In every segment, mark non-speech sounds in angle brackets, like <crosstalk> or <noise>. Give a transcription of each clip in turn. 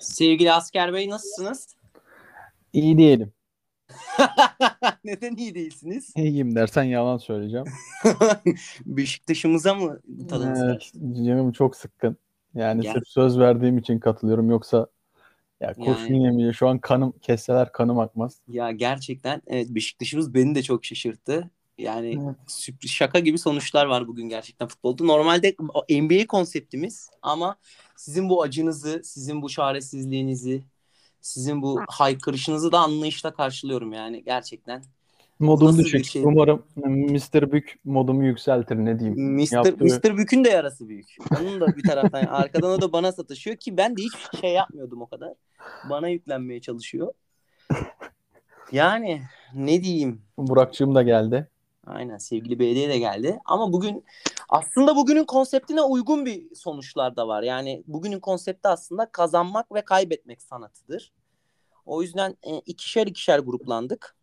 Sevgili Asker Bey nasılsınız? İyi diyelim. <laughs> Neden iyi değilsiniz? İyiyim dersen yalan söyleyeceğim. <laughs> Beşiktaş'ımıza mı tadınız Evet, canım çok sıkkın. Yani Gel. sırf söz verdiğim için katılıyorum. Yoksa ya kurşun Yani- yemeyeceğim. Şu an kanım kesseler kanım akmaz. Ya gerçekten evet Beşiktaş'ımız beni de çok şaşırttı. Yani Evet. sürpriz şaka gibi sonuçlar var bugün gerçekten futbolda. Normalde NBA konseptimiz ama sizin bu acınızı, sizin bu çaresizliğinizi, sizin bu haykırışınızı da anlayışla karşılıyorum yani gerçekten. Modum düşük. şey? Umarım Mr. Bük modumu yükseltir ne diyeyim. Mr. Yaptığı- Mr. Bük'ün de yarası büyük. Onun da bir taraftan arkadan o da bana sataşıyor ki ben de hiç şey yapmıyordum o kadar. Bana yüklenmeye çalışıyor. Yani ne diyeyim? Burak'cığım da geldi. Aynen sevgili belediye de geldi. Ama bugün aslında bugünün konseptine uygun bir sonuçlar da var. Yani bugünün konsepti aslında kazanmak ve kaybetmek sanatıdır. O yüzden e, ikişer ikişer gruplandık.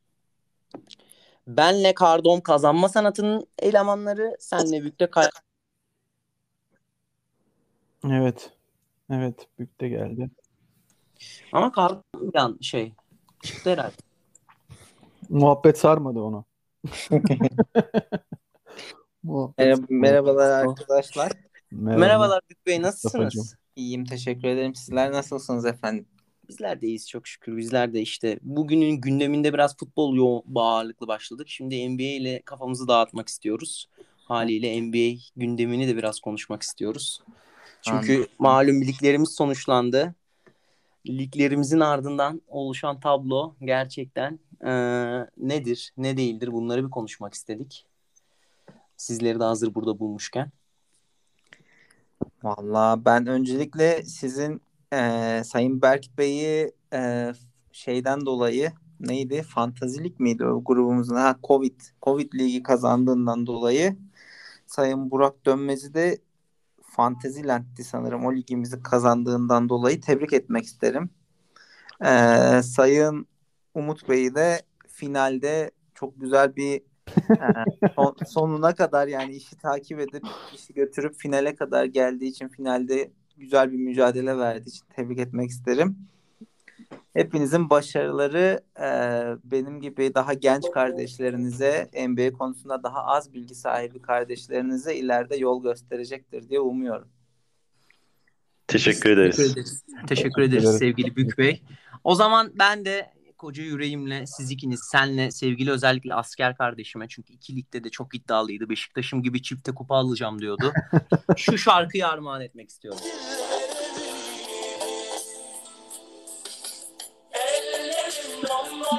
Benle Kardom kazanma sanatının elemanları, senle Bük'te kay- Evet. Evet. Bük de geldi. Ama Kardom yan şey çıktı herhalde. Muhabbet sarmadı onu. <laughs> Merhaba, sarmadı. merhabalar arkadaşlar. Merhaba. Merhabalar Bük Bey Mustafa'cığım. nasılsınız? İyiyim teşekkür ederim. Sizler nasılsınız efendim? Bizler de iyiyiz çok şükür. Bizler de işte bugünün gündeminde biraz futbol yoğun ağırlıklı başladık. Şimdi NBA ile kafamızı dağıtmak istiyoruz. Haliyle NBA gündemini de biraz konuşmak istiyoruz. Çünkü Anladım. malum liglerimiz sonuçlandı. Liglerimizin ardından oluşan tablo gerçekten eee, nedir, ne değildir bunları bir konuşmak istedik. Sizleri de hazır burada bulmuşken. Vallahi ben öncelikle sizin eee, Sayın Berk Bey'i eee, şeyden dolayı neydi? Fantazilik miydi o grubumuzun? Ha Covid. Covid ligi kazandığından dolayı Sayın Burak Dönmez'i de Fantasyland'di sanırım o ligimizi kazandığından dolayı tebrik etmek isterim. Eee, Sayın Umut Bey'i de finalde çok güzel bir Ee, son- <laughs> sonuna kadar yani işi takip edip işi götürüp finale kadar geldiği için finalde güzel bir mücadele verdiği için tebrik etmek isterim. Hepinizin başarıları e, benim gibi daha genç kardeşlerinize, NBA konusunda daha az bilgi sahibi kardeşlerinize ileride yol gösterecektir diye umuyorum. Teşekkür ederiz. Teşekkür ederiz, Teşekkür ederiz sevgili Bük Bey. O zaman ben de koca yüreğimle siz ikiniz senle sevgili özellikle asker kardeşime çünkü iki ligde de çok iddialıydı. Beşiktaş'ım gibi çifte kupa alacağım diyordu. <laughs> Şu şarkıyı armağan etmek istiyorum.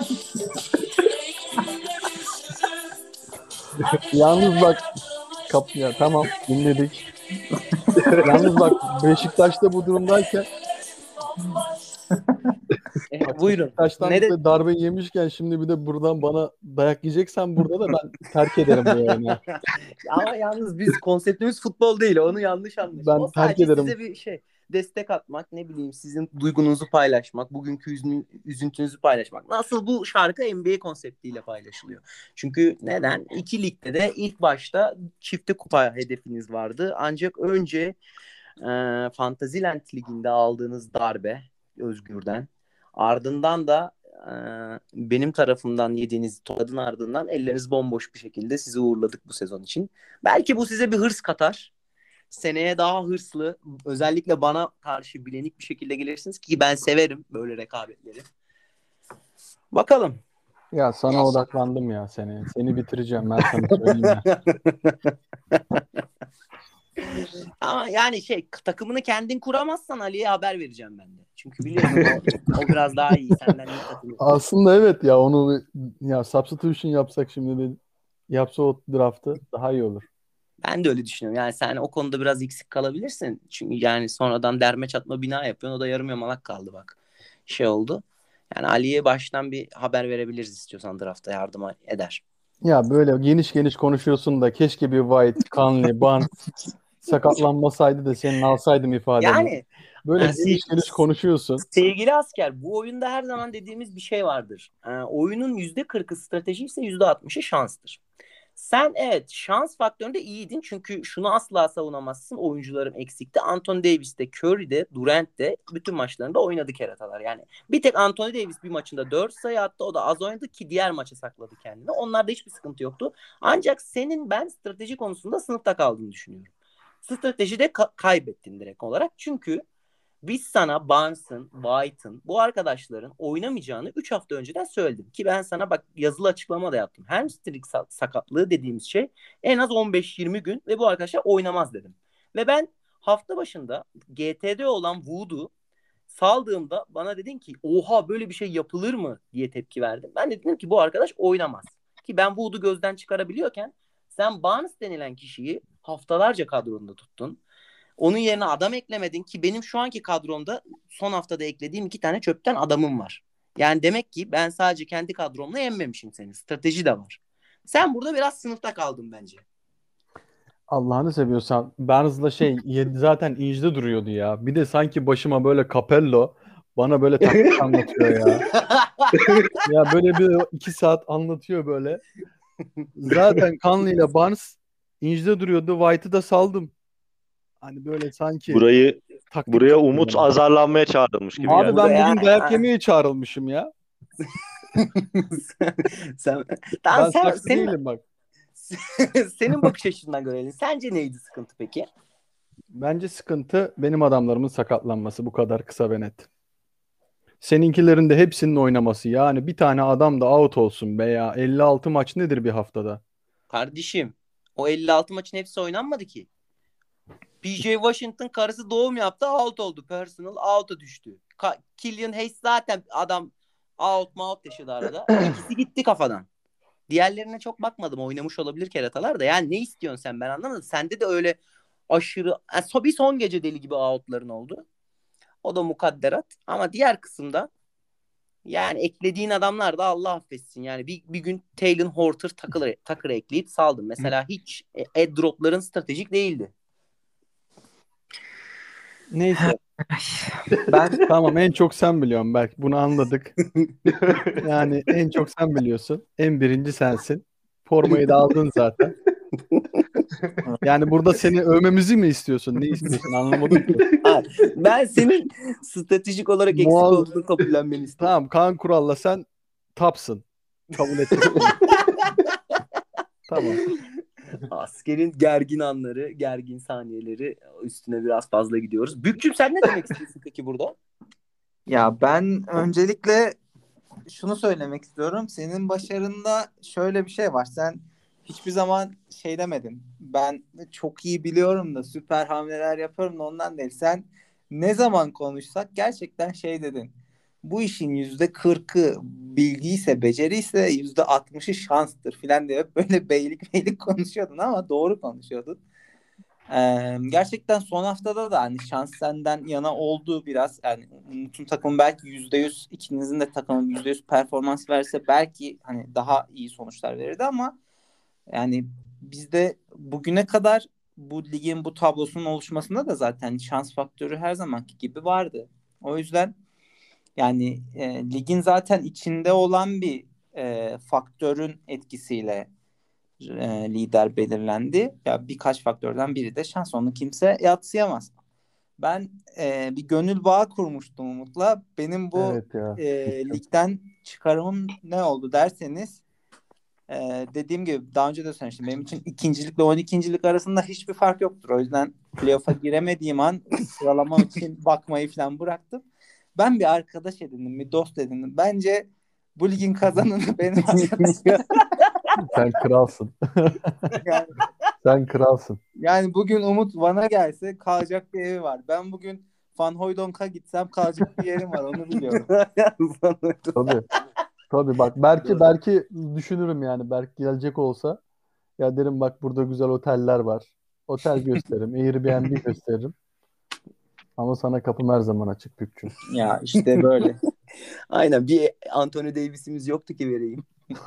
<laughs> Yalnız bak kap ya tamam dinledik. Yalnız bak Beşiktaş'ta bu durumdayken <laughs> E, buyurun. Beşiktaş'tan Ne de- darbe yemişken şimdi bir de buradan bana dayak yiyeceksen burada da ben terk ederim bu yayını. <laughs> Ama yalnız biz konseptimiz futbol değil. Onu yanlış anlaşıldı. Ben o terk ederim. size bir şey destek atmak, ne bileyim sizin duygunuzu paylaşmak, bugünkü üzün- üzüntünüzü paylaşmak. Nasıl bu şarkı NBA konseptiyle paylaşılıyor. Çünkü neden? İki ligde de ilk başta çifte kupa hedefiniz vardı. Ancak önce e, Fantasyland Ligi'nde aldığınız darbe Özgür'den ardından da e, benim tarafımdan yediğiniz tokadın ardından elleriniz bomboş bir şekilde sizi uğurladık bu sezon için. Belki bu size bir hırs katar. Seneye daha hırslı, özellikle bana karşı bilenik bir şekilde gelirsiniz ki ben severim böyle rekabetleri. Bakalım. Ya sana odaklandım ya seni. Seni bitireceğim ben sana söyleyeyim ya. <laughs> Ama yani şey takımını kendin kuramazsan Ali'ye haber vereceğim ben de. Çünkü biliyorsun o, o biraz daha iyi senden iyi. Aslında evet ya onu ya substitution yapsak şimdi de yapsa o draftı daha iyi olur. Ben de öyle düşünüyorum. Yani sen o konuda biraz eksik kalabilirsin. Çünkü yani sonradan derme çatma bina yapıyorsun. O da yarım yamalak kaldı bak. Şey oldu. Yani Ali'ye baştan bir haber verebiliriz istiyorsan drafta yardım eder. Ya böyle geniş geniş konuşuyorsun da keşke bir White, Conley, Barnes <laughs> sakatlanmasaydı da senin alsaydım ifadeni. Yani böyle Yani geniş geniş konuşuyorsun. sevgili asker bu oyunda her zaman dediğimiz bir şey vardır. Ee, oyunun %40'ı strateji ise %60'ı şanstır. Sen evet şans faktöründe iyiydin çünkü şunu asla savunamazsın. Oyuncularım eksikti. Anthony Davis de, Curry de, Durant de bütün maçlarında oynadı keratalar. Yani bir tek Anthony Davis bir maçında 4 sayı attı. O da az oynadı ki diğer maça sakladı kendini. Onlarda hiçbir sıkıntı yoktu. Ancak senin ben strateji konusunda sınıfta kaldığını düşünüyorum. Stratejide ka- kaybettin direkt olarak. Çünkü biz sana Barnes'ın, White'ın bu arkadaşların oynamayacağını 3 hafta önceden söyledim. Ki ben sana bak yazılı açıklama da yaptım. Hamstring sakatlığı dediğimiz şey en az 15-20 gün ve bu arkadaşlar oynamaz dedim. Ve ben hafta başında GT'de olan Wood'u saldığımda bana dedin ki oha böyle bir şey yapılır mı diye tepki verdim. Ben de dedim ki bu arkadaş oynamaz. Ki ben Wood'u gözden çıkarabiliyorken sen Barnes denilen kişiyi haftalarca kadronda tuttun. Onun yerine adam eklemedin ki benim şu anki kadromda son haftada eklediğim iki tane çöpten adamım var. Yani demek ki ben sadece kendi kadromla yenmemişim seni. Strateji de var. Sen burada biraz sınıfta kaldın bence. Allah'ını seviyorsan Barnes'la şey zaten incide duruyordu ya. Bir de sanki başıma böyle Capello bana böyle taktik <laughs> anlatıyor ya. ya böyle bir iki saat anlatıyor böyle. Zaten Conley ile Barnes incide duruyordu. White'ı da saldım. Hani böyle sanki Burayı taktik buraya yapıyorum Umut ben. azarlanmaya çağrılmış gibi Abi geldi. ben bugün dayak yemeye çağrılmışım ya. <laughs> sen, Ben sen, saksı senin, değilim bak. <laughs> senin bakış açısından görelim. Sence neydi sıkıntı peki? Bence sıkıntı benim adamlarımın sakatlanması bu kadar kısa ve net. Seninkilerin de hepsinin oynaması. Yani bir tane adam da out olsun be ya. 56 maç nedir bir haftada? Kardeşim o 56 maçın hepsi oynanmadı ki. PJ Washington karısı doğum yaptı out oldu. Personal out'a düştü. Ka- Killian Hayes zaten adam out out yaşadı arada. <clears throat> İkisi gitti kafadan. Diğerlerine çok bakmadım. Oynamış olabilir keratalar da. Yani ne istiyorsun sen ben anlamadım. Sende de öyle aşırı yani bir son gece deli gibi out'ların oldu. O da mukadderat. Ama diğer kısımda yani eklediğin adamlar da Allah affetsin. Yani bir, bir gün Taylor Horter takılır, takır ekleyip saldım. Mesela hiç e, airdropların stratejik değildi. Neyse. Ben Tamam en çok sen biliyorsun belki. Bunu anladık. Yani en çok sen biliyorsun. En birinci sensin. Formayı da aldın zaten. Yani burada seni övmemizi mi istiyorsun? Ne istiyorsun? Anlamadım ki. Ben senin stratejik olarak eksik Muaz- olduğunu kabullenmeni istiyorum. Tamam Kaan Kural'la sen tapsın. Kabul ettim. <laughs> tamam. Askerin gergin anları, gergin saniyeleri üstüne biraz fazla gidiyoruz. Bükçüm sen ne demek istiyorsun peki burada? ya ben öncelikle şunu söylemek istiyorum. Senin başarında şöyle bir şey var. Sen hiçbir zaman şey demedin. Ben çok iyi biliyorum da süper hamleler yaparım da ondan değil. Sen ne zaman konuşsak gerçekten şey dedin. Bu işin yüzde kırkı bilgiyse, beceriyse yüzde altmışı şanstır filan diye böyle <laughs> beylik beylik konuşuyordun ama doğru konuşuyordun. Ee, gerçekten son haftada da hani şans senden yana oldu biraz. Yani Umut'un takımı belki yüzde yüz, ikinizin de takımı yüzde yüz performans verse belki hani daha iyi sonuçlar verirdi ama yani bizde bugüne kadar bu ligin bu tablosunun oluşmasında da zaten şans faktörü her zamanki gibi vardı. O yüzden yani e, ligin zaten içinde olan bir e, faktörün etkisiyle e, lider belirlendi. Ya birkaç faktörden biri de şans. Onu kimse yatsıyamaz. Ben e, bir gönül bağı kurmuştum Umut'la. Benim bu Evet ya. e, ligden çıkarımım ne oldu derseniz e, dediğim gibi daha önce de söylemiştim. Benim için ikincilikle 12. arasında hiçbir fark yoktur. O yüzden playoff'a giremediğim an sıralamam için bakmayı falan bıraktım. Ben bir arkadaş edindim, bir dost edindim. Bence bu ligin kazananı benim <laughs> arkadaşım. Sen kralsın. Yani, Sen kralsın. yani bugün Umut Van'a gelse kalacak bir evi var. Ben bugün Van Hooydonk'a gitsem kalacak bir yerim var onu biliyorum. <laughs> Tabii. Tabii bak belki belki düşünürüm yani belki gelecek olsa ya derim bak burada güzel oteller var. Otel gösteririm, Airbnb gösteririm. Ama sana kapım her zaman açık Bükçüm. ya işte böyle. <laughs> Aynen bir Anthony Davis'imiz yoktu ki vereyim. <laughs>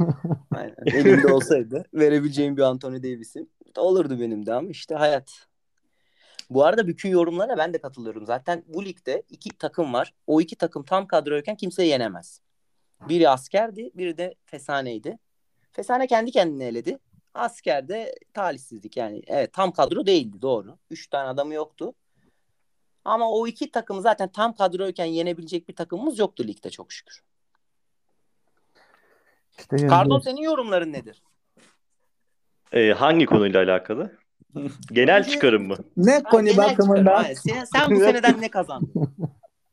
Aynen. Elimde olsaydı verebileceğim bir Anthony Davis'im olurdu benim de ama işte hayat. Bu arada bütün yorumlara ben de katılıyorum. Zaten bu ligde iki takım var. O iki takım tam kadroyken kimse yenemez. Biri askerdi, biri de Fesane'ydi. Fesane kendi kendine eledi. Askerde talihsizlik yani. Evet tam kadro değildi doğru. Üç tane adamı yoktu. Ama o iki takım zaten tam kadroyken yenebilecek bir takımımız yoktu ligde çok şükür. İşte yani Pardon senin yorumların nedir? Ee, hangi konuyla alakalı? Genel çıkarım mı? Ne Ha, konu bakımından? Sen, sen bu <laughs> seneden ne kazandın?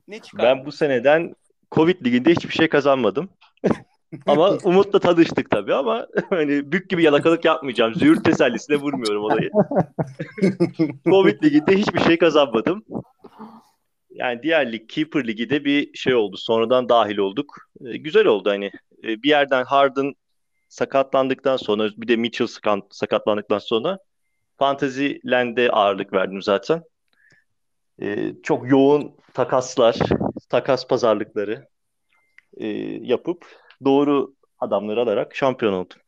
Ne çıkardın? Ben bu seneden Covid liginde hiçbir şey kazanmadım. Ama Umut'la tanıştık tabii ama <laughs> hani bük gibi yalakalık yapmayacağım. Züğürt tesellisine vurmuyorum olayı. <laughs> Covid liginde hiçbir şey kazanmadım. Yani diğer lig Keeper Ligi de bir şey oldu. Sonradan dahil olduk. Ee, güzel oldu hani. Ee, bir yerden Harden sakatlandıktan sonra bir de Mitchell sakat- sakatlandıktan sonra Fantasy Land'e ağırlık verdim zaten. Ee, çok yoğun takaslar, takas pazarlıkları e, yapıp doğru adamları alarak şampiyon oldum.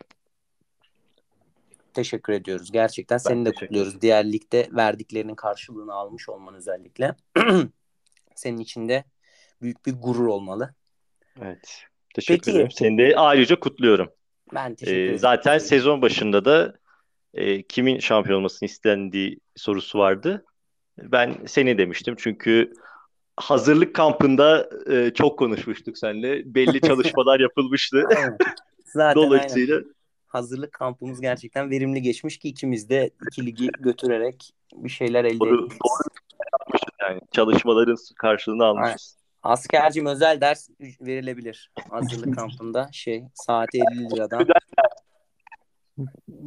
Teşekkür ediyoruz. Gerçekten seni de teşekkür kutluyoruz. Diğer ligde verdiklerinin karşılığını almış olman özellikle. <clears throat> Senin için de büyük bir gurur olmalı. Evet. Teşekkür Peki. ederim. Seni de ayrıca kutluyorum. Ben teşekkür Ee, ederim. zaten sezon başında da e, kimin şampiyon olmasını istendiği sorusu vardı. Ben seni demiştim çünkü hazırlık kampında e, çok konuşmuştuk seninle. Belli <laughs> çalışmalar yapılmıştı. Zaten aynen. Dolayısıyla hazırlık kampımız gerçekten verimli geçmiş ki ikimiz de iki ligi götürerek bir şeyler elde doğru, ettik. doğru yani. Çalışmaların karşılığını almışız. Askercim özel ders verilebilir hazırlık <laughs> kampında şey saati 50 liradan.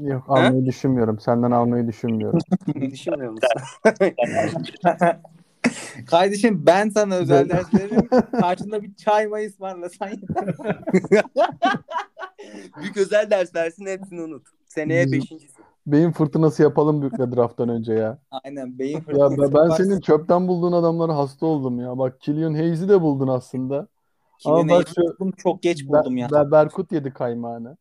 Yok almayı düşünmüyorum. Senden almayı düşünmüyorum. <laughs> Düşünmüyor musun? <laughs> Kardeşim ben sana özel ders veririm. Karşında bir çay may ısmarlasan yeter. <laughs> Büyük özel ders versin hepsini unut. Seneye beşincisi. Beyin fırtınası yapalım Büyük'le drafttan önce ya. Aynen beyin Ya fırtınası ben, ben senin çöpten bulduğun adamlara hasta oldum ya. Bak Killian Hayes'i de buldun aslında. Killian Hayes'i şu- buldum, çok geç buldum ya. Ber- Berkut yedi kaymağını.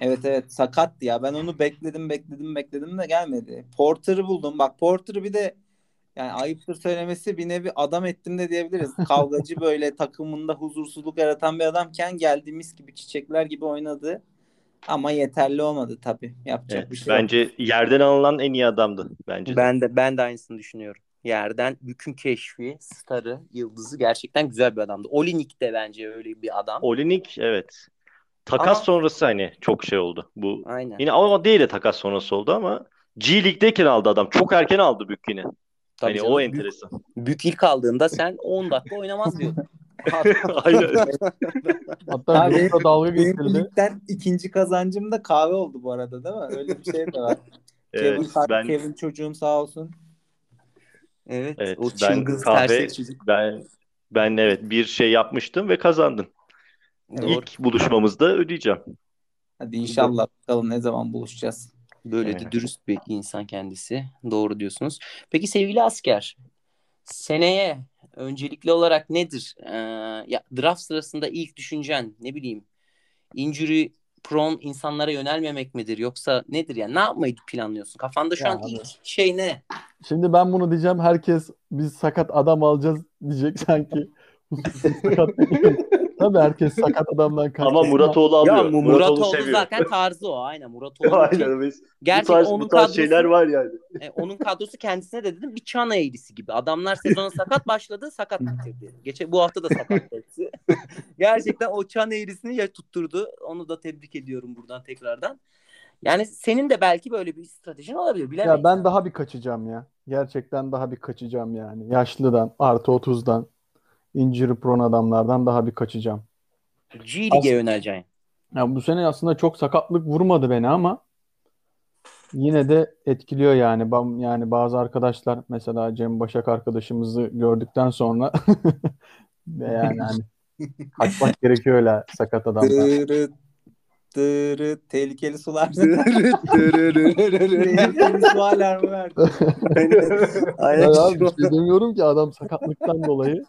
Evet evet sakattı ya. Ben onu bekledim bekledim bekledim de gelmedi. Porter'ı buldum. Bak Porter'ı bir de yani ayıptır söylemesi bir nevi adam ettim de diyebiliriz. Kavgacı böyle takımında huzursuzluk yaratan bir adamken geldi mis gibi çiçekler gibi oynadı. Ama yeterli olmadı tabii. Yapacak Evet, bir şey yok. bence yerden alınan en iyi adamdı bence. de. Ben de ben de aynısını düşünüyorum. Yerden bütün keşfi, starı, yıldızı gerçekten güzel bir adamdı. Olinik de bence öyle bir adam. Olinik evet. Takas Ama- sonrası hani çok şey oldu. Bu Aynen. yine ama değil de takas sonrası oldu ama G League'deyken aldı adam. Çok erken aldı Bük yine. Tabii Hani canım. o Büyük- enteresan. Büyük ilk aldığında sen 10 dakika oynamaz diyordun. <laughs> Aynen. Hatta Abi, dalga Benim bu geçildi. ligden ikinci kazancım da kahve oldu bu arada değil mi? Öyle bir şey de var. <laughs> Kevin, Evet, Kar- ben Kevin çocuğum sağ olsun. evet, Evet, o ben kahve- çocuk. ben ben evet bir şey yapmıştım ve kazandın. Doğru. İlk buluşmamızda ödeyeceğim. Hadi inşallah bakalım ne zaman buluşacağız. Böyle de Evet. dürüst bir insan kendisi. Doğru diyorsunuz. Peki sevgili asker, seneye öncelikli olarak nedir? Ee, ya draft sırasında ilk düşüncen ne bileyim injury prone insanlara yönelmemek midir yoksa nedir yani ne yapmayı planlıyorsun? Kafanda şu Ya an ilk şey ne? Şimdi ben bunu diyeceğim. Herkes biz sakat adam alacağız diyecek sanki. <laughs> <laughs> sakat. Tabii herkes sakat adamdan kaçacak. Ama Muratoğlu alıyor. Ya Mu- Muratoğlu Muratoğlu seviyor. zaten tarzı o aynen Muratoğlu. <laughs> Aynen. biz- Bu Gerçekten tarz, onun bu tarz kadrosu, şeyler var yani. e, onun kadrosu kendisine de dedim bir çan eğrisi gibi. Adamlar sezona sakat başladı, sakat bitirdi. Geçen bu hafta da sakat hepsi. <laughs> Gerçekten o çan eğrisini ya tutturdu. Onu da tebrik ediyorum buradan tekrardan. Yani senin de belki böyle bir stratejin olabilir. Bilemeyiz. Ya ben daha bir kaçacağım ya. Gerçekten daha bir kaçacağım yani. Yaşlıdan, artı 30'dan, injury prone adamlardan daha bir kaçacağım. G Lig'e As- yöneleceksin. Ya bu sene aslında çok sakatlık vurmadı beni ama yine de etkiliyor yani. Yani bazı arkadaşlar mesela Cem Başak arkadaşımızı gördükten sonra <laughs> yani hani kaçmak gerekiyor öyle sakat adamlar. Dırı, dırı, tehlikeli sular. tehlikeli su alarmı verdi. <laughs> Aynen. Ben abi bir şey demiyorum ki adam sakatlıktan dolayı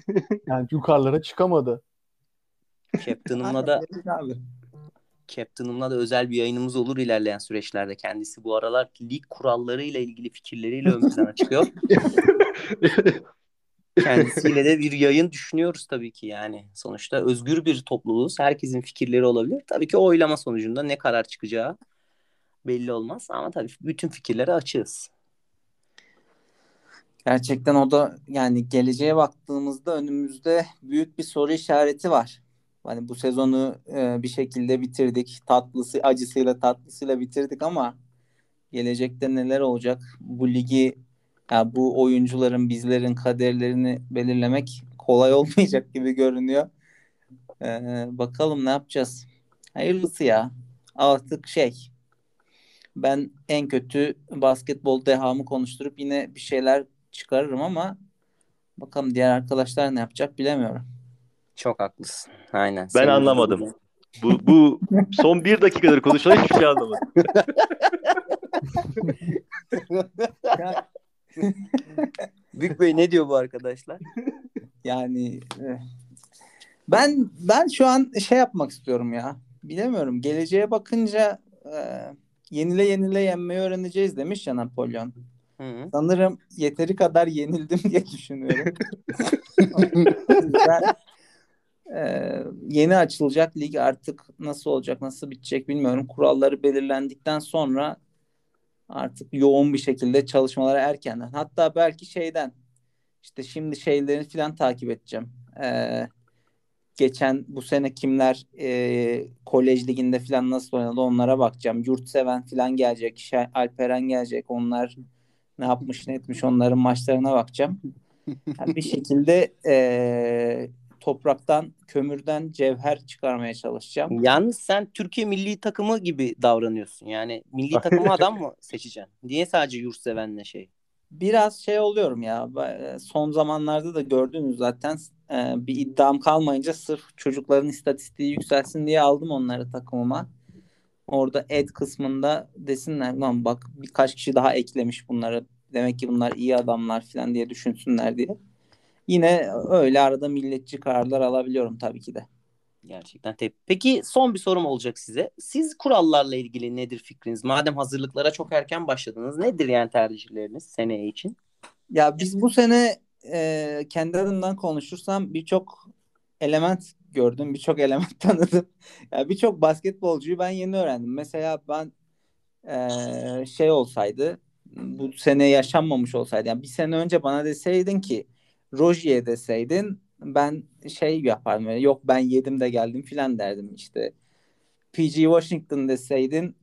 <laughs> yani yukarılara çıkamadı. Captain'ımla da Abi. Captain'ımla da özel bir yayınımız olur ilerleyen süreçlerde. Kendisi bu aralar lig kurallarıyla ilgili fikirleriyle ön plana çıkıyor. <laughs> Kendisiyle de bir yayın düşünüyoruz tabii ki yani. Sonuçta özgür bir topluluğuz. Herkesin fikirleri olabilir. Tabii ki oylama sonucunda ne karar çıkacağı Belli olmaz ama tabii bütün fikirlere açığız. Gerçekten o da yani geleceğe baktığımızda önümüzde büyük bir soru işareti var. Hani bu sezonu e, bir şekilde bitirdik. Tatlısı, acısıyla tatlısıyla bitirdik ama gelecekte neler olacak? Bu ligi ya bu oyuncuların bizlerin kaderlerini belirlemek kolay <laughs> olmayacak gibi görünüyor. Ee, bakalım ne yapacağız? Hayırlısı ya. Artık şey ben en kötü basketbol dehamı konuşturup yine bir şeyler çıkarırım ama bakalım diğer arkadaşlar ne yapacak bilemiyorum. Çok haklısın. Aynen. Ben Senin anlamadım. Bu, bu son bir dakikadır konuşulan hiçbir şey anlamadım. <laughs> Büyük Bey ne diyor bu arkadaşlar? Yani eh. ben ben şu an şey yapmak istiyorum ya. Bilemiyorum. Geleceğe bakınca eh, yenile yenile yenmeyi öğreneceğiz demiş ya Napolyon. Hı. Sanırım yeteri kadar yenildim <laughs> diye düşünüyorum. <laughs> ben eh, yeni açılacak lig artık nasıl olacak, nasıl bitecek bilmiyorum. Kuralları belirlendikten sonra artık yoğun bir şekilde çalışmalara erkenden. Hatta belki şeyden işte şimdi şeyleri falan takip edeceğim. Ee, geçen bu sene kimler e, kolej liginde falan nasıl oynadı onlara bakacağım. Yurtseven falan gelecek. Alperen gelecek. Onlar ne yapmış ne etmiş onların maçlarına bakacağım. Yani bir şekilde e, topraktan, kömürden cevher çıkarmaya çalışacağım. Yalnız sen Türkiye milli takımı gibi davranıyorsun. Yani milli takımı adam mı seçeceksin? Niye sadece yurtsevenle şey? Biraz şey oluyorum ya. Son zamanlarda da gördünüz zaten bir iddiam kalmayınca sırf çocukların istatistiği yükselsin diye aldım onları takımıma. Orada ed kısmında desinler lan bak birkaç kişi daha eklemiş bunları. Demek ki bunlar iyi adamlar falan diye düşünsünler diye. Yine öyle arada milletçi kararlar alabiliyorum tabii ki de. Gerçekten tep. Peki son bir sorum olacak size. Siz kurallarla ilgili nedir fikriniz? Madem hazırlıklara çok erken başladınız, nedir yani tercihleriniz seneye için? Ya biz bu sene e, kendi adımdan konuşursam birçok element gördüm, birçok element <laughs> tanıdım. Ya birçok basketbolcuyu ben yeni öğrendim. Mesela ben e, şey olsaydı, bu sene yaşanmamış olsaydı, yani bir sene önce bana deseydin ki Rozier deseydin, ben şey yapardım. böyle, Yok ben yedim de geldim filan derdim işte. PG Washington deseydin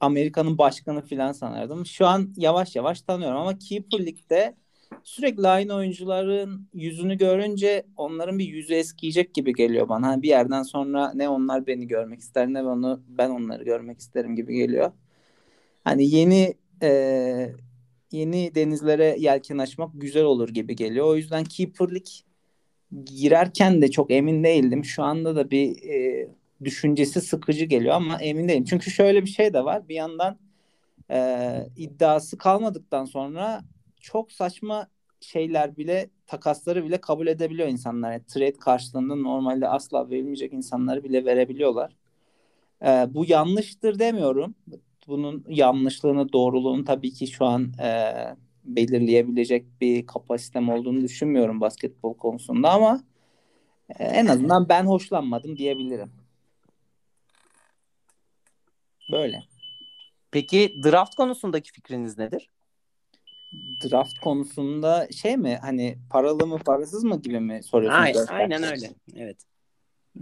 Amerika'nın başkanı filan sanardım. Şu an yavaş yavaş tanıyorum ama Keeper League'de sürekli aynı oyuncuların yüzünü görünce onların bir yüzü eskiyecek gibi geliyor bana. Hani bir yerden sonra ne onlar beni görmek ister ne onu ben onları görmek isterim gibi geliyor. Hani yeni e, yeni denizlere yelken açmak güzel olur gibi geliyor. O yüzden Keeper League girerken de çok emin değildim. Şu anda da bir e, düşüncesi sıkıcı geliyor ama emin değilim. Çünkü şöyle bir şey de var. Bir yandan e, iddiası kalmadıktan sonra çok saçma şeyler bile takasları bile kabul edebiliyor insanlar. Yani trade karşılığında normalde asla verilmeyecek insanları bile verebiliyorlar. E, bu yanlıştır demiyorum. Bunun yanlışlığını, doğruluğunu tabii ki şu an e, belirleyebilecek bir kapasitem olduğunu düşünmüyorum basketbol konusunda ama e, en azından ben hoşlanmadım diyebilirim. Böyle. Peki draft konusundaki fikriniz nedir? Draft konusunda şey mi hani paralı mı parasız mı gibi mi soruyorsunuz? Aynen, aynen öyle. Evet.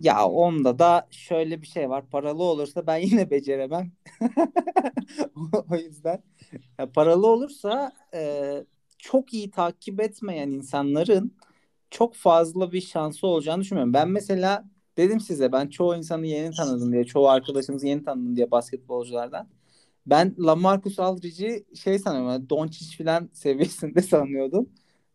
Ya onda da şöyle bir şey var. Paralı olursa ben yine beceremem. <laughs> o yüzden ya paralı olursa e, çok iyi takip etmeyen insanların çok fazla bir şansı olacağını düşünmüyorum. Ben mesela dedim size ben çoğu insanı yeni tanıdım diye, çoğu arkadaşımızı yeni tanıdım diye basketbolculardan. Ben Lamarcus Aldridge'i şey sanıyorum, yani Doncic falan <laughs> seviyesinde sanıyordum.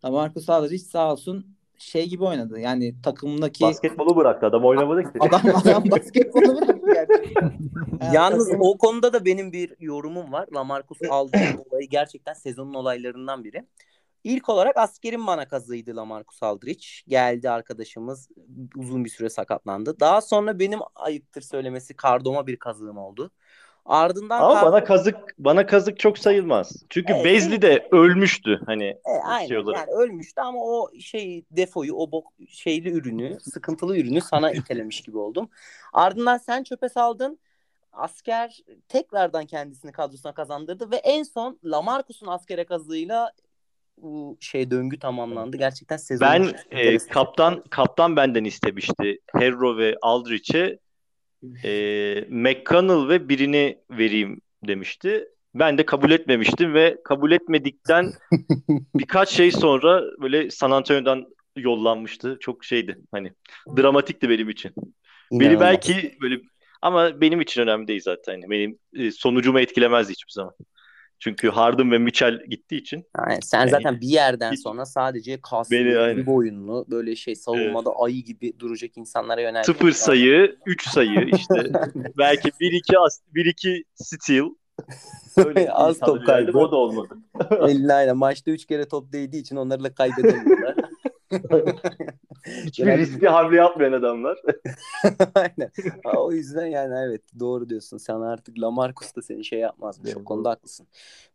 Lamarcus Aldridge sağ olsun şey gibi oynadı. Yani takımdaki Basketbolu bıraktı adam oynamadı ki. adam adam <laughs> basketbolu bıraktı gerçekten. Yani <laughs> Yalnız takım- o konuda da benim bir yorumum var. Lamarcus Aldridge olayı gerçekten sezonun olaylarından biri. İlk olarak askerin bana kazıydı Lamarcus Aldridge. Geldi arkadaşımız uzun bir süre sakatlandı. Daha sonra benim ayıptır söylemesi kardoma bir kazığım oldu. Ardından Ama Kar- bana kazık bana kazık çok sayılmaz. Çünkü Evet. Bezli de ölmüştü hani E, aynen şey yani ölmüştü ama o şey defoyu o bok şeyli ürünü sıkıntılı ürünü sana <laughs> itelemiş gibi oldum. Ardından sen çöpe saldın. asker tekrardan kendisini kadrosuna kazandırdı ve en son Lamarcus'un askere kazığıyla bu şey döngü tamamlandı. Gerçekten sezon Ben e, kaptan kaptan benden istemişti. Herro ve Aldrich'e e, McConnell ve birini vereyim demişti. Ben de kabul etmemiştim ve kabul etmedikten <laughs> birkaç şey sonra böyle San Antonio'dan yollanmıştı. Çok şeydi hani dramatikti benim için. Beni İnanılmaz. belki böyle ama benim için önemli değil zaten. Benim e, sonucumu etkilemez hiçbir zaman. Çünkü Harden ve Mitchell gittiği için Yani sen Yani zaten bir yerden hiç- sonra sadece kaslı, bir boyunlu, böyle şey savunmada ayı gibi duracak insanlara yöneldi. sıfır sayı, 3 sayı işte <laughs> belki 1-2 as 1-2 steal. Öyle <laughs> Az top kaybı. O da olmadı. Eline aynen. Maçta 3 kere top değdiği için onlarla kaybedemiyorlar. <laughs> <laughs> Hiçbir riskli hamle yapmayan adamlar. <laughs> Aynen. Ha, o yüzden yani evet doğru diyorsun. Sen artık Lamarcus da seni şey. O Evet, konuda haklısın.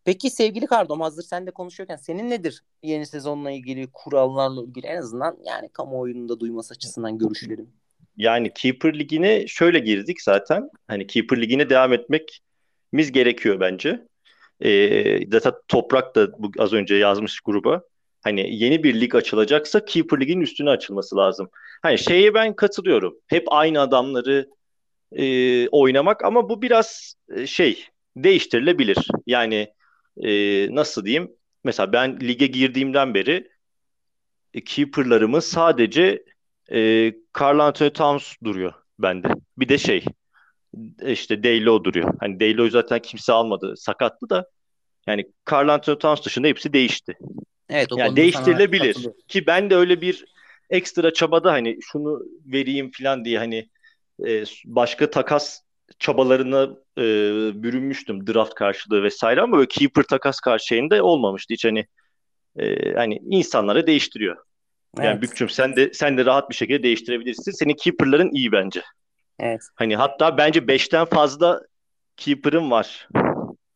Peki sevgili Kardom hazır sen de konuşuyorken senin nedir yeni sezonla ilgili kurallarla ilgili en azından yani kamuoyunun da duyması açısından görüşlerin? Yani Keeper Ligi'ne şöyle girdik zaten. Hani Keeper Ligi'ne devam etmemiz gerekiyor bence. Ee, zaten Toprak da bu, az önce yazmış gruba. Hani yeni bir lig açılacaksa Keeper Ligi'nin üstüne açılması lazım. Hani şeye ben katılıyorum. Hep aynı adamları e, oynamak ama bu biraz e, şey değiştirilebilir. Yani e, nasıl diyeyim? Mesela ben lige girdiğimden beri e, keeper'larımız sadece e, Karl Anthony Towns duruyor bende. Bir de şey işte Deylo duruyor. Hani Deylo'yu zaten kimse almadı. Sakattı da yani Karl Anthony Towns dışında hepsi değişti. Evet o Yani değiştirilebilir. Ki ben de öyle bir ekstra çabada hani şunu vereyim falan diye hani e, başka takas çabalarına e, bürünmüştüm draft karşılığı vesaire ama böyle keeper takas karşılığında olmamıştı hiç hani e, hani insanlara değiştiriyor. Yani Evet. Bükçüm sen de sen de rahat bir şekilde değiştirebilirsin. Senin keeper'ların iyi bence. Evet. Hani hatta bence 5'ten fazla keeper'ın var.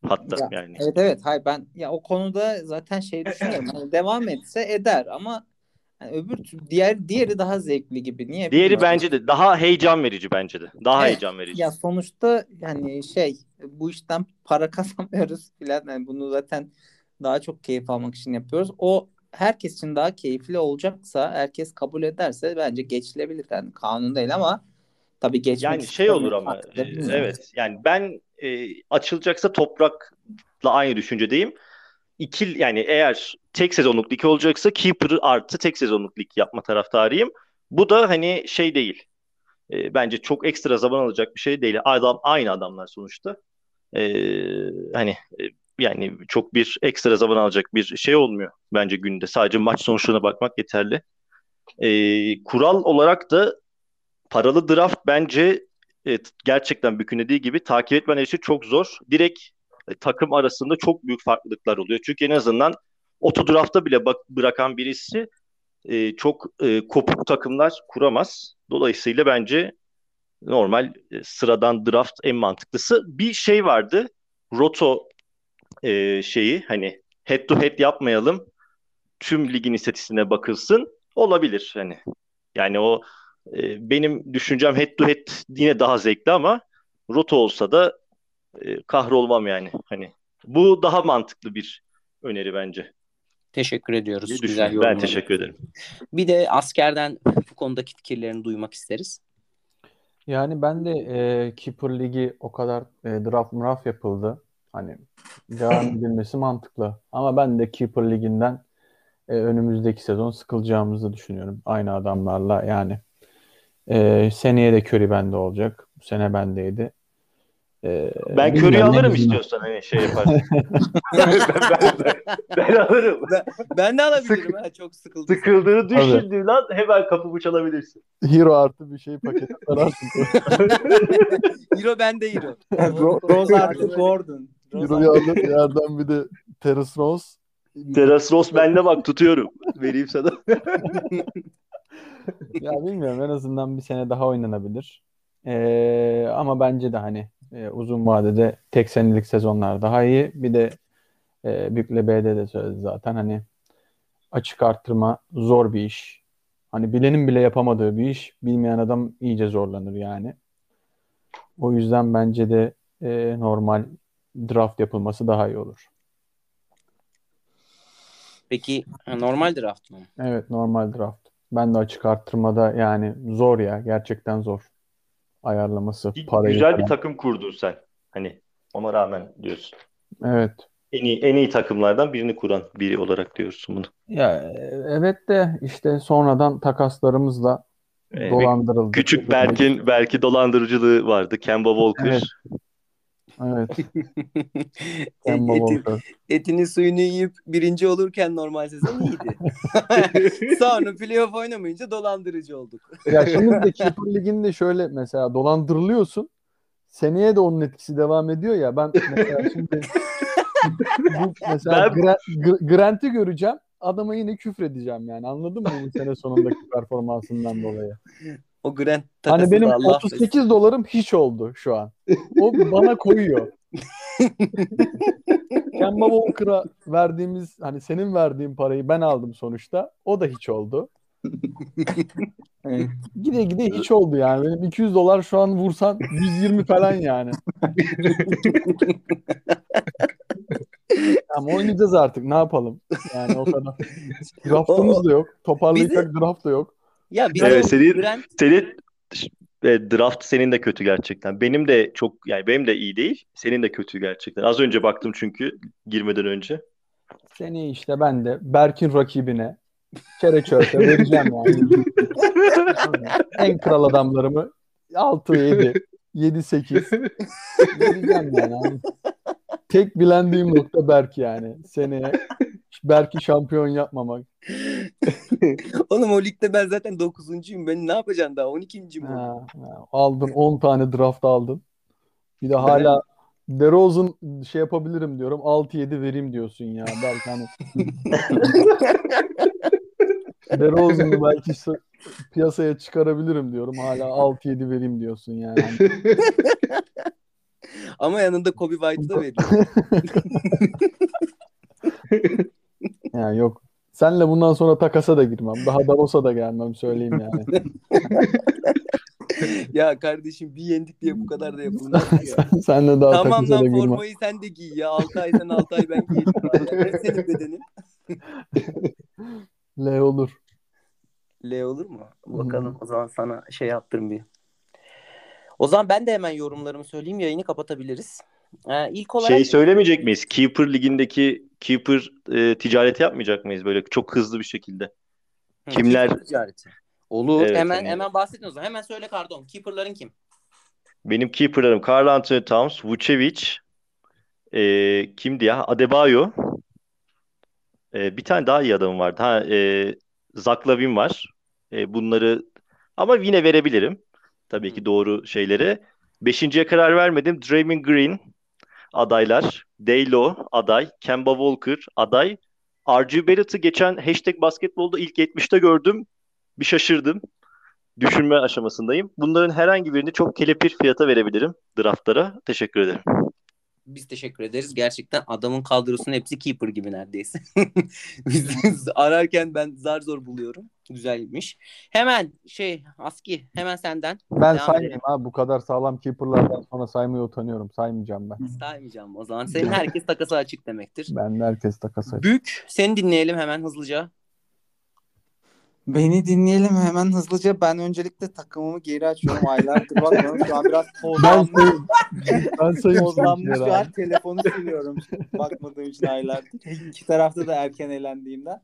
Hatta Ya, yani. Evet evet hayır ben ya o konuda zaten şey düşünüyorum. Hani <laughs> devam etse eder ama yani öbür diğer diğeri daha zevkli gibi. Niye Diğeri bilmiyorum. bence de daha heyecan verici bence de. Daha Evet. heyecan verici. Ya sonuçta yani şey bu işten para <laughs> kazanmıyoruz filan. Yani bunu zaten daha çok keyif almak için yapıyoruz. O herkes için daha keyifli olacaksa, herkes kabul ederse bence geçilebilir. Yani kanun değil ama tabii geçmek Yani şey olur ama e, evet yani ben e, açılacaksa toprakla aynı düşüncedeyim. İki yani eğer tek sezonluk lig olacaksa Keeper artı tek sezonluk lig yapma taraftarıyım. Bu da hani şey değil. E, bence çok ekstra zaman alacak bir şey değil. Adam aynı adamlar sonuçta. E, hani e, yani çok bir ekstra zaman alacak bir şey olmuyor bence günde. Sadece maç sonuçlarına bakmak yeterli. E, kural olarak da paralı draft bence e, gerçekten Bükün dediği gibi takip etmen için çok zor. Direkt e, takım arasında çok büyük farklılıklar oluyor. Çünkü en azından oto draftta bile bak, bırakan birisi e, çok e, kopuk takımlar kuramaz. Dolayısıyla bence normal e, sıradan draft en mantıklısı. Bir şey vardı. Roto e, şeyi hani head to head yapmayalım. Tüm ligin istatistiğine bakılsın. Olabilir hani. Yani o e, benim düşüncem head to head yine daha zevkli ama roto olsa da e, kahrolmam yani. Hani bu daha mantıklı bir öneri bence. Teşekkür ediyoruz. Güzel yorumlar. Ben teşekkür ederim. Bir de askerden bu konudaki fikirlerini duymak isteriz. Yani ben de e, Keeper Ligi o kadar e, draft mraf yapıldı. Hani devam <coughs> edilmesi mantıklı. Ama ben de Keeper Ligi'nden e, önümüzdeki sezon sıkılacağımızı düşünüyorum. Aynı adamlarla yani. E, seneye de Curry bende olacak. Bu sene bendeydi. E, Ben en alırım istiyorsan hani şey yaparsın. ben, ben, ben, ben alırım. Ben de alabilirim Sık- ha çok sıkıldım. Sıkıldığını düşündüğün an hemen kapımı çalabilirsin. Hero artı bir şey paketi ararsın. <laughs> Hero bende hero. <laughs> Ro- Rose artı Gordon. Rose Hero'yu alır yerden bir de Terrace Rose. Teras Ross bende bak tutuyorum. Vereyim sana. <laughs> <laughs> Ya bilmiyorum en azından bir sene daha oynanabilir. Ee, ama bence de hani e, uzun vadede tek senelik sezonlar daha iyi. Bir de e, Bükle B'de de söyledi zaten hani açık arttırma zor bir iş. Hani bilenin bile yapamadığı bir iş. Bilmeyen adam iyice zorlanır yani. O yüzden bence de e, normal draft yapılması daha iyi olur. Peki ha, normal draft mı? Evet normal draft. Ben de açık arttırmada yani zor ya gerçekten zor. Ayarlaması, parayı Güzel falan. bir takım kurdun sen. Hani ona rağmen diyorsun. Evet. En iyi, en iyi takımlardan birini kuran biri olarak diyorsun bunu. Ya evet de işte sonradan takaslarımızla Ee, bir dolandırıldık. Küçük Berk'in belki dolandırıcılığı vardı. Kemba Walker. Evet. Evet. <laughs> Kemba Etin, Walker. etini suyunu yiyip birinci olurken normal sezon iyiydi. <laughs> Sonra playoff oynamayınca dolandırıcı olduk. Ya şimdi de Keeper Ligi'nde şöyle mesela dolandırılıyorsun. Seneye de onun etkisi devam ediyor ya. Ben mesela şimdi bu mesela Ben- Gra- Gr- Grant'i göreceğim. Adama yine küfredeceğim yani. Anladın mı bu sene sonundaki performansından dolayı? O Grant Hani benim da Allah affetsin. 38 dolarım hiç oldu şu an. O bana koyuyor. <laughs> Kemba Walker'a verdiğimiz hani senin verdiğin parayı ben aldım sonuçta. O da hiç oldu. Evet. Gide gide hiç oldu yani. Benim 200 dolar şu an vursan 120 falan yani. Ama oynayacağız artık. Ne yapalım? Yani o kadar. <laughs> Draftımız da yok. Toparlayacak draft da yok. Ya bir Evet, de senin- Grant Senin e, draft senin de kötü gerçekten. Benim de çok yani benim de iyi değil. Senin de kötü gerçekten. Az önce baktım çünkü girmeden önce. Seni işte ben de Berk'in rakibine çere çörte <laughs> vereceğim yani. en kral adamlarımı 6 7 7 8 vereceğim yani. Hani Tek bilendiğim nokta Berk yani. Seneye Berk'i şampiyon yapmamak. <laughs> Oğlum o ligde ben zaten 9'uncuyum. Ben ne yapacaksın daha? 12. mi? Ha, ha, aldın 10 tane draft aldın. Bir de hala DeRozan şey yapabilirim diyorum. 6-7 vereyim diyorsun ya. Berk hani <laughs> DeRozan'ı belki işte piyasaya çıkarabilirim diyorum. Hala 6-7 vereyim diyorsun yani. <laughs> Ama yanında Kobe White'ı da veriyor. Yani yok. Senle bundan sonra takasa da girmem. Daha Davos'a da gelmem söyleyeyim yani. <laughs> ya kardeşim bir yendik diye bu kadar da yapılmaz ya. Senle daha tamam takasa da lan girmem. formayı sen de giy ya. 6 ay sen 6 ay ben giyelim. bari. Ne senin bedenin? <laughs> L olur. L olur mu? Bakalım o zaman sana şey yaptırım bir. O zaman ben de hemen yorumlarımı söyleyeyim. Yayını kapatabiliriz. Ee, ilk olarak Şey söylemeyecek miyiz? Keeper ligindeki Keeper e, ticareti yapmayacak mıyız böyle çok hızlı bir şekilde? Hı, kimler- keeper ticareti. Olur. Evet, hemen hani- hemen bahsedin o zaman. Hemen söyle Kardon. Keeper'ların kim? Benim keeper'larım Karl Anthony Towns, Vucevic, e, kimdi ya? Adebayo. E, bir tane daha iyi adamım vardı. Ha, e, Zach Lavin var. E, bunları ama yine verebilirim. Tabii ki doğru şeyleri. Beşinciye karar vermedim. Draymond Green adaylar. Daylo aday. Kemba Walker aday. RG Barrett'ı geçen hashtag basketbolda ilk 70'te gördüm. Bir şaşırdım. Düşünme aşamasındayım. Bunların herhangi birini çok kelepir fiyata verebilirim draftlara. Teşekkür ederim. Biz teşekkür ederiz. Gerçekten adamın kadrosunun hepsi keeper gibi neredeyse. <laughs> Biz ararken ben zar zor buluyorum. Güzelmiş. Hemen şey Aski hemen senden. Ben Devam saymayayım abi. Bu kadar sağlam keeper'lardan sonra saymaya utanıyorum. Saymayacağım ben. Saymayacağım o zaman. Senin herkes takası açık demektir. Ben de herkes takasa. Bük seni dinleyelim hemen hızlıca. Beni dinleyelim hemen hızlıca. Ben öncelikle takımımı geri açıyorum. Aylardır bakmıyorum. Şu an biraz tozlanmış. Ben sayayım. Tozlanmış şu an. Telefonu siliyorum. Bakmadığım için aylardır. İki tarafta da erken elendiğimden.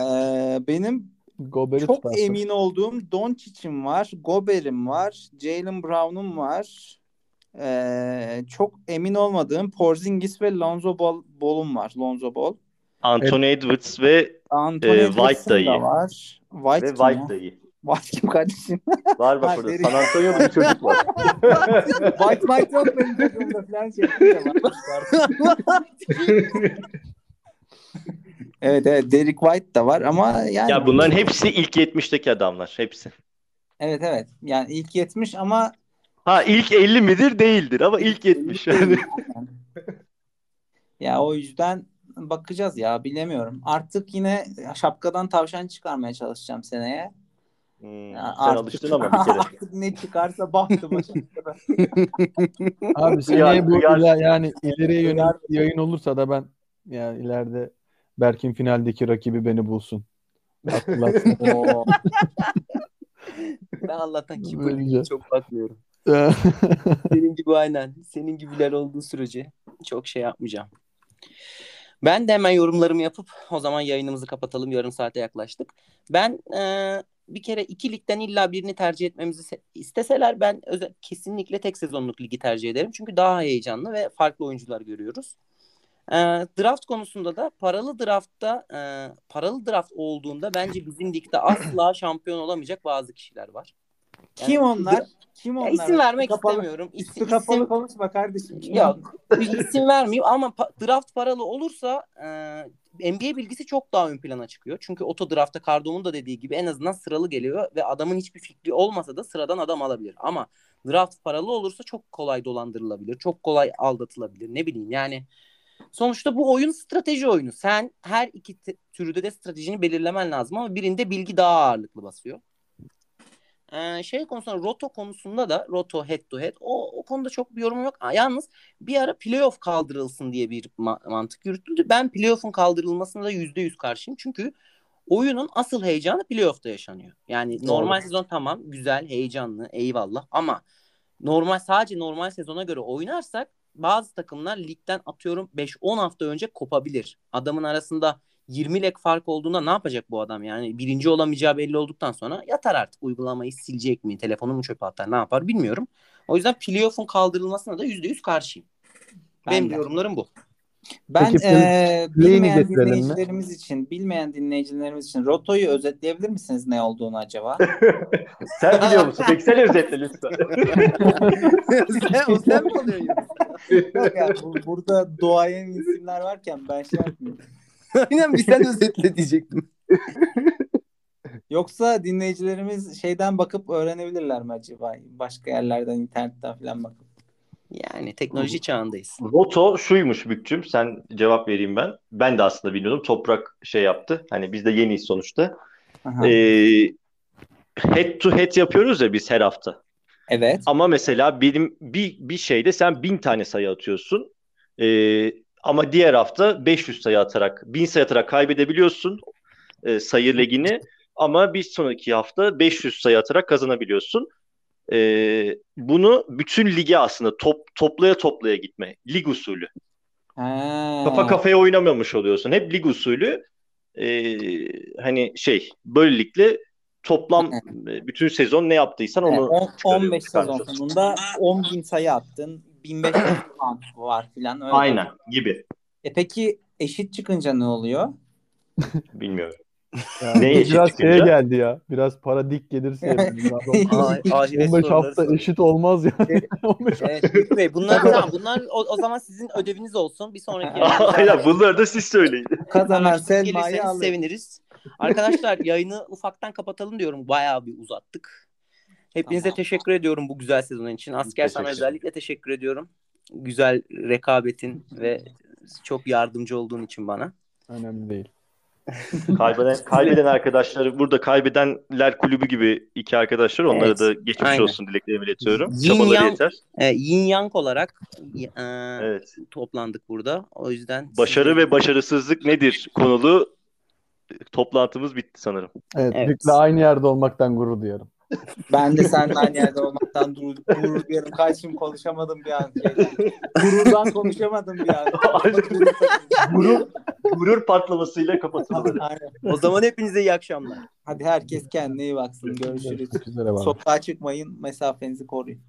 Ee, benim Gober'i çok tutarsın. emin olduğum Doncic'im var. Gober'im var. Jalen Brown'um var. Ee, çok emin olmadığım Porzingis ve Lonzo Ball, Ball'um var. Lonzo Ball. Anthony Edwards ve Anthony Edwards'ın White da iyi. da var. White ve kim? White da iyi. White kim kardeşim? Var bak burada. San Antonio'da bir çocuk var. <laughs> White White yok benim takımda falan şey ya. <laughs> Evet evet Derek White da var ama yani Ya bunların hepsi ilk 70'teki adamlar. Hepsi. evet evet yani ilk 70 ama Ha ilk 50 midir? Değildir ama ilk 70 yani. ya o yüzden bakacağız ya bilemiyorum. Artık yine şapkadan tavşan çıkarmaya çalışacağım seneye. Hmm, Ya sen alıştın ama bir kere. <laughs> artık ne çıkarsa bahtı başımda. Abi seneye bu yani ileriye yönelik yayın olursa da ben yani ileride Berk'in finaldeki rakibi beni bulsun. <laughs> Ben Allah'tan ki Bence. çok bakmıyorum. <laughs> Senin gibi aynen. Senin gibiler olduğu sürece çok şey yapmayacağım. Ben de hemen yorumlarımı yapıp o zaman yayınımızı kapatalım. Yarım saate yaklaştık. Ben e, bir kere iki ligden illa birini tercih etmemizi se- isteseler ben özel, kesinlikle tek sezonluk ligi tercih ederim. Çünkü daha heyecanlı ve farklı oyuncular görüyoruz. E, draft konusunda da paralı draftta e, paralı draft olduğunda bence bizim ligde asla şampiyon olamayacak bazı kişiler var. Kim onlar? Kim Ya onlar? isim vermek Üstü kapalı, istemiyorum. Üstü İsim, kapalı isim, konuşma kardeşim. Kim yok isim vermeyeyim ama pa- draft paralı olursa e, NBA bilgisi çok daha ön plana çıkıyor. Çünkü oto draftta Cardo'nun da dediği gibi en azından sıralı geliyor ve adamın hiçbir fikri olmasa da sıradan adam alabilir. Ama draft paralı olursa çok kolay dolandırılabilir. Çok kolay aldatılabilir. Ne bileyim yani sonuçta bu oyun strateji oyunu. Sen her iki türde de stratejini belirlemen lazım ama birinde bilgi daha ağırlıklı basıyor. Ee, şey konusunda roto konusunda da roto head to head o, o konuda çok bir yorum yok. Yalnız bir ara playoff kaldırılsın diye bir ma- mantık yürütüldü. Ben playoff'un kaldırılmasına da yüzde yüz karşıyım. Çünkü oyunun asıl heyecanı playoff'ta yaşanıyor. Yani normal sezon tamam güzel heyecanlı eyvallah ama normal sadece normal sezona göre oynarsak bazı takımlar ligden atıyorum 5-10 hafta önce kopabilir. Adamın arasında 20 lek fark olduğunda ne yapacak bu adam yani birinci olamayacağı belli olduktan sonra yatar artık uygulamayı silecek mi telefonu mu çöpe atar ne yapar bilmiyorum. O yüzden playoff'un kaldırılmasına da %100 karşıyım. Ben Benim de. yorumlarım bu. Ben Peki, eee play'ini bilmeyen getirelim mi? dinleyicilerimiz için, bilmeyen dinleyicilerimiz için Roto'yu özetleyebilir misiniz ne olduğunu acaba? <laughs> Sen biliyor musun? Peki sen özetle lütfen. <laughs> sen, o sen mi oluyorsun? Yok ya, bu- burada doğayan isimler varken ben şey yapmıyorum. Aynen bir sen özetle diyecektim. Yoksa dinleyicilerimiz şeyden bakıp öğrenebilirler mi acaba? Başka yerlerden, internetten falan bakıp. Yani teknoloji çağındayız. Roto şuymuş Bükçüm. Sen cevap vereyim ben. Ben de aslında bilmiyordum. Toprak şey yaptı. Hani biz de yeniyiz sonuçta. Aha. Ee, head to head yapıyoruz ya biz her hafta. Evet. Ama mesela benim bir, bir şeyde sen bin tane sayı atıyorsun. Ee, ama diğer hafta 500 sayı atarak, 1000 sayı atarak kaybedebiliyorsun e, sayı legini. Ama bir sonraki hafta 500 sayı atarak kazanabiliyorsun. Ee, bunu bütün lige aslında top, toplaya toplaya gitme. Lig usulü. Ha. Kafa kafaya oynamamış oluyorsun. Hep lig usulü. Ee, hani şey böylelikle toplam e, bütün sezon ne yaptıysan Evet, onu on- çıkarıyor, 15 sezon sonunda 10 bin sayı attın. 1500 puan var filan. Öyle. Aynen gibi. E peki eşit çıkınca ne oluyor? <laughs> Bilmiyorum. Yani Ne eşit biraz çıkınca? şeye geldi ya. Biraz para dik gelirse. Ay, ahiret 15 soruları hafta eşit olmaz yani. 15 Evet <laughs> Bey bunlar tamam bunlar o, o zaman sizin ödeviniz olsun. Bir sonraki <laughs> Aynen bunları da siz söyleyin. Kazanan Selma'yı alır. seviniriz. Arkadaşlar yayını ufaktan kapatalım diyorum. Bayağı bir uzattık. Hepinize Tamam. teşekkür ediyorum bu güzel sezon için. Asker sana özellikle teşekkür ediyorum. Güzel rekabetin ve çok yardımcı olduğun için bana. Önemli değil. <laughs> Kaybeden, kaybeden arkadaşları burada kaybedenler kulübü gibi iki arkadaşlar onlara Evet. da geçmiş Aynen. olsun dileklerimi iletiyorum. Yin Çabaları yang- yeter. E, yin yang olarak e, Evet. toplandık burada. O yüzden Başarı size- ve başarısızlık nedir konulu toplantımız bitti sanırım. Evet, Evet. Bük'le aynı yerde olmaktan gurur duyarım. Ben de seninle aynı yerde olmaktan gurur, gurur duyarım. Kaçım konuşamadım bir an. Şeyden. Gururdan konuşamadım bir an. <laughs> Gurur, gurur patlamasıyla kapatılır. Aynen. o zaman hepinize iyi akşamlar. Hadi herkes kendine iyi baksın. Görüşürüz. Sokağa çıkmayın. Mesafenizi koruyun.